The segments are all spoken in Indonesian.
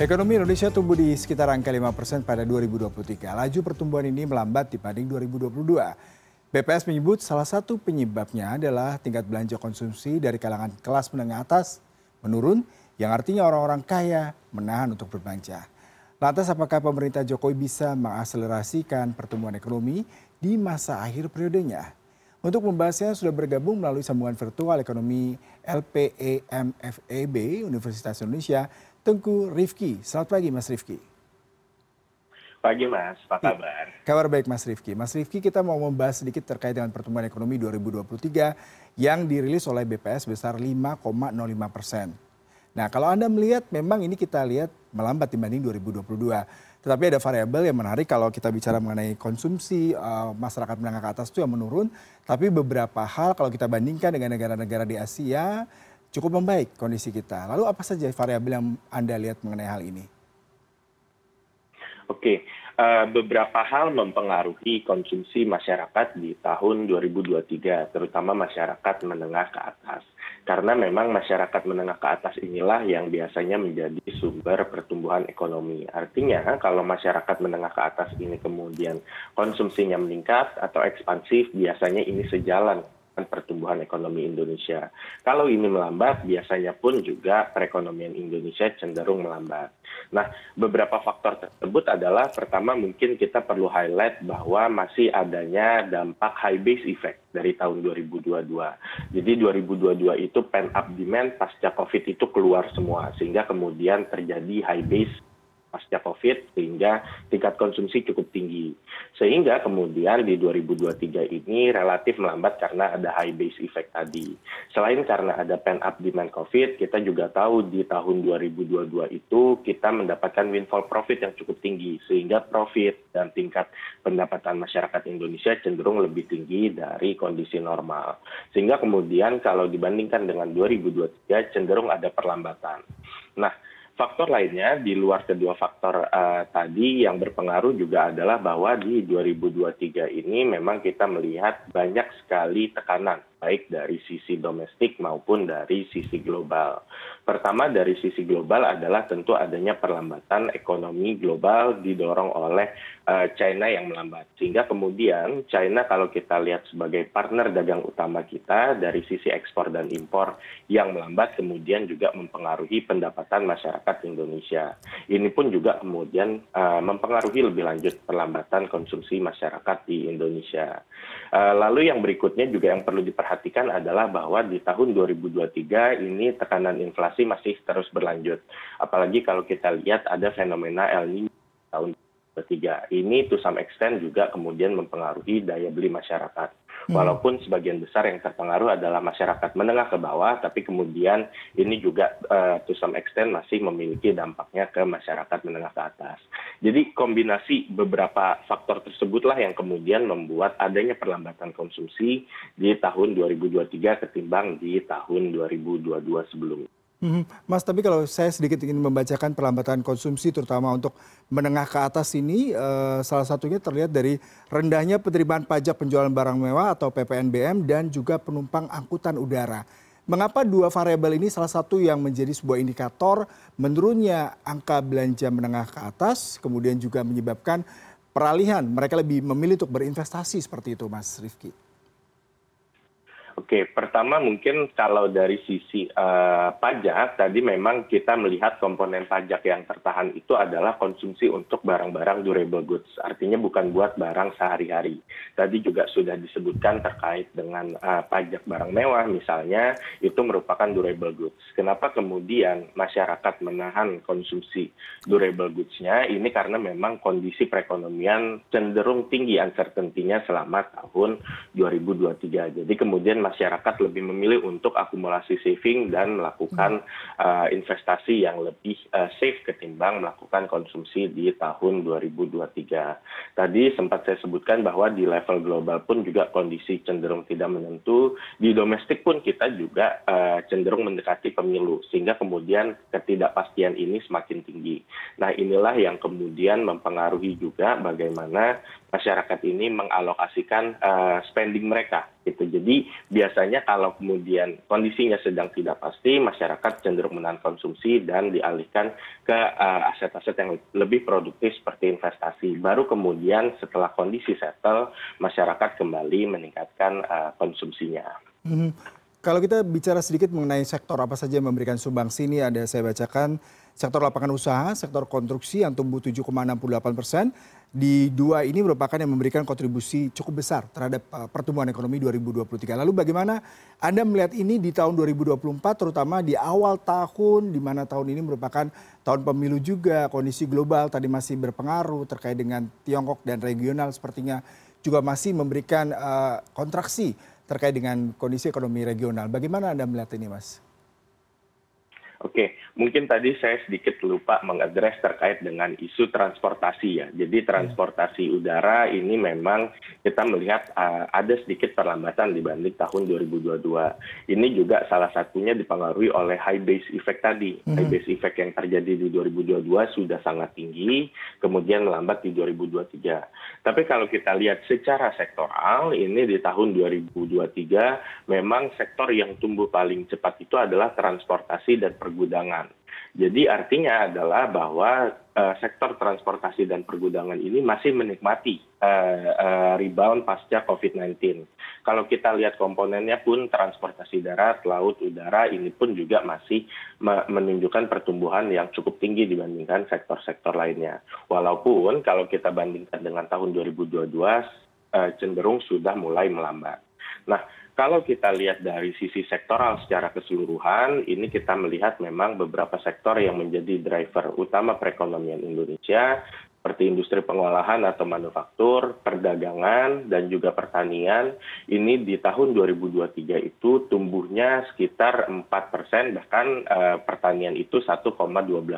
Ekonomi Indonesia tumbuh di sekitar angka 5 persen pada 2023. Laju pertumbuhan ini melambat dibanding 2022. BPS menyebut salah satu penyebabnya adalah tingkat belanja konsumsi dari kalangan kelas menengah atas menurun yang artinya orang-orang kaya menahan untuk berbelanja. Lantas apakah pemerintah Jokowi bisa mengakselerasikan pertumbuhan ekonomi di masa akhir periodenya? Untuk membahasnya sudah bergabung melalui sambungan virtual ekonomi LPEMFEB Universitas Indonesia Tengku Rifki. Selamat pagi Mas Rifki. Pagi Mas, apa kabar? Kabar baik Mas Rifki. Mas Rifki kita mau membahas sedikit terkait dengan pertumbuhan ekonomi 2023 yang dirilis oleh BPS besar 5,05 persen. Nah kalau Anda melihat memang ini kita lihat melambat dibanding 2022. Tetapi ada variabel yang menarik kalau kita bicara mengenai konsumsi uh, masyarakat menengah ke atas itu yang menurun. Tapi beberapa hal kalau kita bandingkan dengan negara-negara di Asia cukup membaik kondisi kita. Lalu apa saja variabel yang Anda lihat mengenai hal ini? Oke, uh, beberapa hal mempengaruhi konsumsi masyarakat di tahun 2023, terutama masyarakat menengah ke atas. Karena memang masyarakat menengah ke atas inilah yang biasanya menjadi sumber pertumbuhan ekonomi. Artinya, kalau masyarakat menengah ke atas ini kemudian konsumsinya meningkat atau ekspansif, biasanya ini sejalan pertumbuhan ekonomi Indonesia. Kalau ini melambat, biasanya pun juga perekonomian Indonesia cenderung melambat. Nah, beberapa faktor tersebut adalah pertama mungkin kita perlu highlight bahwa masih adanya dampak high base effect dari tahun 2022. Jadi 2022 itu pen up demand pasca Covid itu keluar semua sehingga kemudian terjadi high base pasca COVID sehingga tingkat konsumsi cukup tinggi. Sehingga kemudian di 2023 ini relatif melambat karena ada high base effect tadi. Selain karena ada pen up demand COVID, kita juga tahu di tahun 2022 itu kita mendapatkan windfall profit yang cukup tinggi sehingga profit dan tingkat pendapatan masyarakat Indonesia cenderung lebih tinggi dari kondisi normal. Sehingga kemudian kalau dibandingkan dengan 2023 cenderung ada perlambatan. Nah, faktor lainnya di luar kedua faktor uh, tadi yang berpengaruh juga adalah bahwa di 2023 ini memang kita melihat banyak sekali tekanan baik dari sisi domestik maupun dari sisi global. Pertama dari sisi global adalah tentu adanya perlambatan ekonomi global didorong oleh uh, China yang melambat. Sehingga kemudian China kalau kita lihat sebagai partner dagang utama kita dari sisi ekspor dan impor yang melambat kemudian juga mempengaruhi pendapatan masyarakat Indonesia. Ini pun juga kemudian uh, mempengaruhi lebih lanjut perlambatan konsumsi masyarakat di Indonesia. Uh, lalu yang berikutnya juga yang perlu diperhatikan perhatikan adalah bahwa di tahun 2023 ini tekanan inflasi masih terus berlanjut. Apalagi kalau kita lihat ada fenomena El Nino tahun 2023. Ini to some extent juga kemudian mempengaruhi daya beli masyarakat. Hmm. walaupun sebagian besar yang terpengaruh adalah masyarakat menengah ke bawah tapi kemudian ini juga uh, to some extent masih memiliki dampaknya ke masyarakat menengah ke atas jadi kombinasi beberapa faktor tersebutlah yang kemudian membuat adanya perlambatan konsumsi di tahun 2023 ketimbang di tahun 2022 sebelumnya Mas, tapi kalau saya sedikit ingin membacakan perlambatan konsumsi terutama untuk menengah ke atas ini, eh, salah satunya terlihat dari rendahnya penerimaan pajak penjualan barang mewah atau PPNBM dan juga penumpang angkutan udara. Mengapa dua variabel ini salah satu yang menjadi sebuah indikator menurunnya angka belanja menengah ke atas, kemudian juga menyebabkan peralihan mereka lebih memilih untuk berinvestasi seperti itu, Mas Rifki? Oke, pertama mungkin kalau dari sisi uh, pajak, tadi memang kita melihat komponen pajak yang tertahan itu adalah konsumsi untuk barang-barang durable goods, artinya bukan buat barang sehari-hari. Tadi juga sudah disebutkan terkait dengan uh, pajak barang mewah misalnya, itu merupakan durable goods. Kenapa kemudian masyarakat menahan konsumsi durable goods-nya? Ini karena memang kondisi perekonomian cenderung tinggi uncertainty-nya selama tahun 2023. Jadi kemudian masyarakat lebih memilih untuk akumulasi saving dan melakukan uh, investasi yang lebih uh, safe ketimbang melakukan konsumsi di tahun 2023. Tadi sempat saya sebutkan bahwa di level global pun juga kondisi cenderung tidak menentu. Di domestik pun kita juga uh, cenderung mendekati pemilu sehingga kemudian ketidakpastian ini semakin tinggi. Nah inilah yang kemudian mempengaruhi juga bagaimana masyarakat ini mengalokasikan uh, spending mereka Gitu. Jadi biasanya kalau kemudian kondisinya sedang tidak pasti, masyarakat cenderung menahan konsumsi dan dialihkan ke uh, aset-aset yang lebih produktif seperti investasi. Baru kemudian setelah kondisi settle, masyarakat kembali meningkatkan uh, konsumsinya. Hmm. Kalau kita bicara sedikit mengenai sektor apa saja yang memberikan sumbangsi ini ada saya bacakan sektor lapangan usaha, sektor konstruksi yang tumbuh 7,68 persen. Di dua ini merupakan yang memberikan kontribusi cukup besar terhadap uh, pertumbuhan ekonomi 2023. Lalu bagaimana Anda melihat ini di tahun 2024 terutama di awal tahun di mana tahun ini merupakan tahun pemilu juga, kondisi global tadi masih berpengaruh terkait dengan Tiongkok dan regional sepertinya juga masih memberikan uh, kontraksi terkait dengan kondisi ekonomi regional. Bagaimana Anda melihat ini, Mas? Oke, mungkin tadi saya sedikit lupa mengadres terkait dengan isu transportasi ya. Jadi transportasi udara ini memang kita melihat uh, ada sedikit perlambatan dibanding tahun 2022. Ini juga salah satunya dipengaruhi oleh high base effect tadi. Hmm. High base effect yang terjadi di 2022 sudah sangat tinggi, kemudian melambat di 2023. Tapi kalau kita lihat secara sektoral, ini di tahun 2023 memang sektor yang tumbuh paling cepat itu adalah transportasi dan pergudangan. Jadi artinya adalah bahwa uh, sektor transportasi dan pergudangan ini masih menikmati uh, uh, rebound pasca COVID-19. Kalau kita lihat komponennya pun transportasi darat, laut, udara ini pun juga masih menunjukkan pertumbuhan yang cukup tinggi dibandingkan sektor-sektor lainnya. Walaupun kalau kita bandingkan dengan tahun 2022 uh, cenderung sudah mulai melambat. Nah, kalau kita lihat dari sisi sektoral secara keseluruhan, ini kita melihat memang beberapa sektor yang menjadi driver utama perekonomian Indonesia seperti industri pengolahan atau manufaktur, perdagangan, dan juga pertanian, ini di tahun 2023 itu tumbuhnya sekitar 4 persen, bahkan uh, pertanian itu 1,12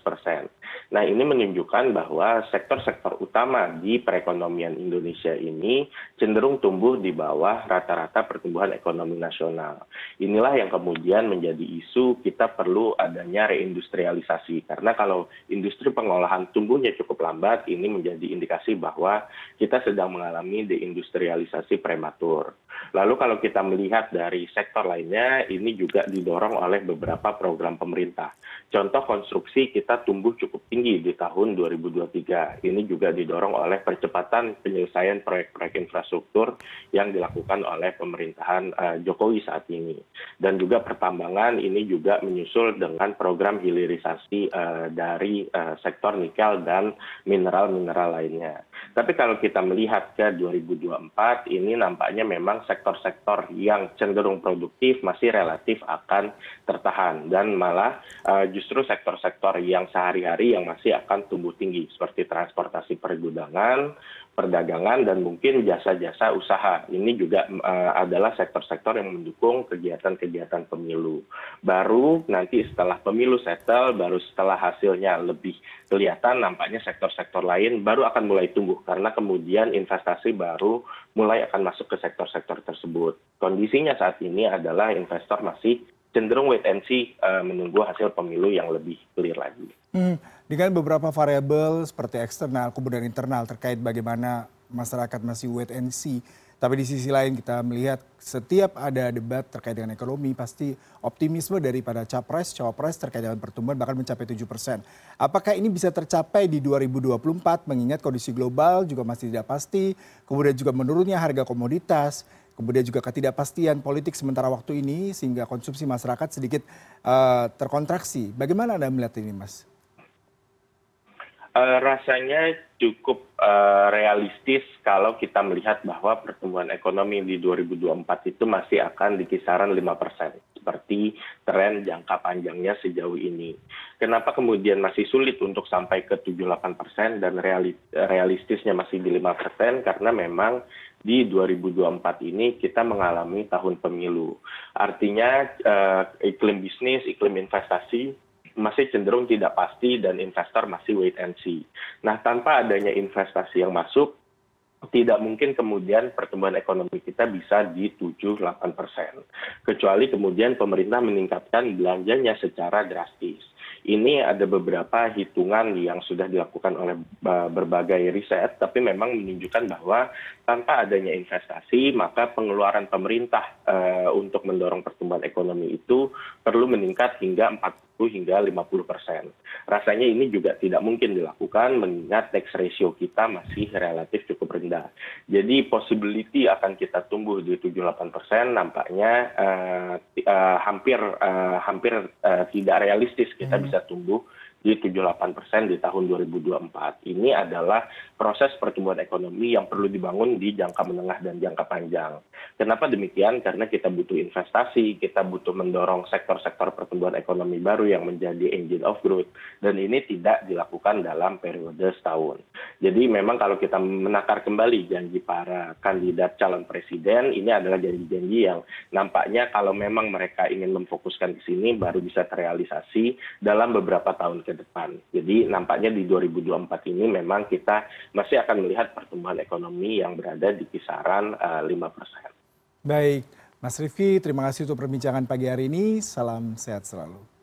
persen. Nah ini menunjukkan bahwa sektor-sektor utama di perekonomian Indonesia ini cenderung tumbuh di bawah rata-rata pertumbuhan ekonomi nasional. Inilah yang kemudian menjadi isu kita perlu adanya reindustrialisasi, karena kalau industri pengolahan tumbuhnya cukup lambat, ini menjadi indikasi bahwa kita sedang mengalami deindustrialisasi prematur. Lalu kalau kita melihat dari sektor lainnya, ini juga didorong oleh beberapa program pemerintah. Contoh konstruksi kita tumbuh cukup tinggi di tahun 2023. Ini juga didorong oleh percepatan penyelesaian proyek-proyek infrastruktur yang dilakukan oleh pemerintahan uh, Jokowi saat ini. Dan juga pertambangan ini juga menyusul dengan program hilirisasi uh, dari uh, sektor nikel dan mineral-mineral lainnya. Tapi kalau kita melihat ke 2024, ini nampaknya memang sektor-sektor yang cenderung produktif masih relatif akan tertahan. Dan malah uh, justru sektor-sektor yang sehari-hari yang masih akan tumbuh tinggi seperti transportasi pergudangan, perdagangan dan mungkin jasa-jasa usaha. Ini juga uh, adalah sektor-sektor yang mendukung kegiatan-kegiatan pemilu. Baru nanti setelah pemilu settle, baru setelah hasilnya lebih kelihatan nampaknya sektor-sektor lain baru akan mulai tumbuh karena kemudian investasi baru mulai akan masuk ke sektor-sektor tersebut. Kondisinya saat ini adalah investor masih cenderung wait and see uh, menunggu hasil pemilu yang lebih clear lagi. Hmm, dengan beberapa variabel seperti eksternal kemudian internal terkait bagaimana masyarakat masih wait and see. Tapi di sisi lain kita melihat setiap ada debat terkait dengan ekonomi pasti optimisme daripada capres, cawapres terkait dengan pertumbuhan bahkan mencapai 7 persen. Apakah ini bisa tercapai di 2024 mengingat kondisi global juga masih tidak pasti, kemudian juga menurunnya harga komoditas, kemudian juga ketidakpastian politik sementara waktu ini sehingga konsumsi masyarakat sedikit uh, terkontraksi. Bagaimana Anda melihat ini, Mas? Uh, rasanya cukup uh, realistis kalau kita melihat bahwa pertumbuhan ekonomi di 2024 itu masih akan di kisaran 5 persen, seperti tren jangka panjangnya sejauh ini. Kenapa kemudian masih sulit untuk sampai ke 7-8 persen dan realistisnya masih di 5 persen? Karena memang di 2024 ini kita mengalami tahun pemilu. Artinya uh, iklim bisnis, iklim investasi masih cenderung tidak pasti dan investor masih wait and see. Nah, tanpa adanya investasi yang masuk, tidak mungkin kemudian pertumbuhan ekonomi kita bisa di 7-8 persen. Kecuali kemudian pemerintah meningkatkan belanjanya secara drastis ini ada beberapa hitungan yang sudah dilakukan oleh berbagai riset tapi memang menunjukkan bahwa tanpa adanya investasi maka pengeluaran pemerintah untuk mendorong pertumbuhan ekonomi itu perlu meningkat hingga empat puluh hingga lima puluh persen. Rasanya ini juga tidak mungkin dilakukan mengingat tax ratio kita masih relatif cukup rendah. Jadi possibility akan kita tumbuh di tujuh delapan persen nampaknya hampir hampir tidak realistis kita bisa tumbuh di 78 persen di tahun 2024. Ini adalah proses pertumbuhan ekonomi yang perlu dibangun di jangka menengah dan jangka panjang. Kenapa demikian? Karena kita butuh investasi, kita butuh mendorong sektor-sektor pertumbuhan ekonomi baru yang menjadi engine of growth, dan ini tidak dilakukan dalam periode setahun. Jadi memang kalau kita menakar kembali janji para kandidat calon presiden, ini adalah janji-janji yang nampaknya kalau memang mereka ingin memfokuskan ke sini baru bisa terrealisasi dalam beberapa tahun ke depan. Jadi nampaknya di 2024 ini memang kita masih akan melihat pertumbuhan ekonomi yang berada di kisaran lima persen. Baik, Mas Rifki, terima kasih untuk perbincangan pagi hari ini. Salam sehat selalu.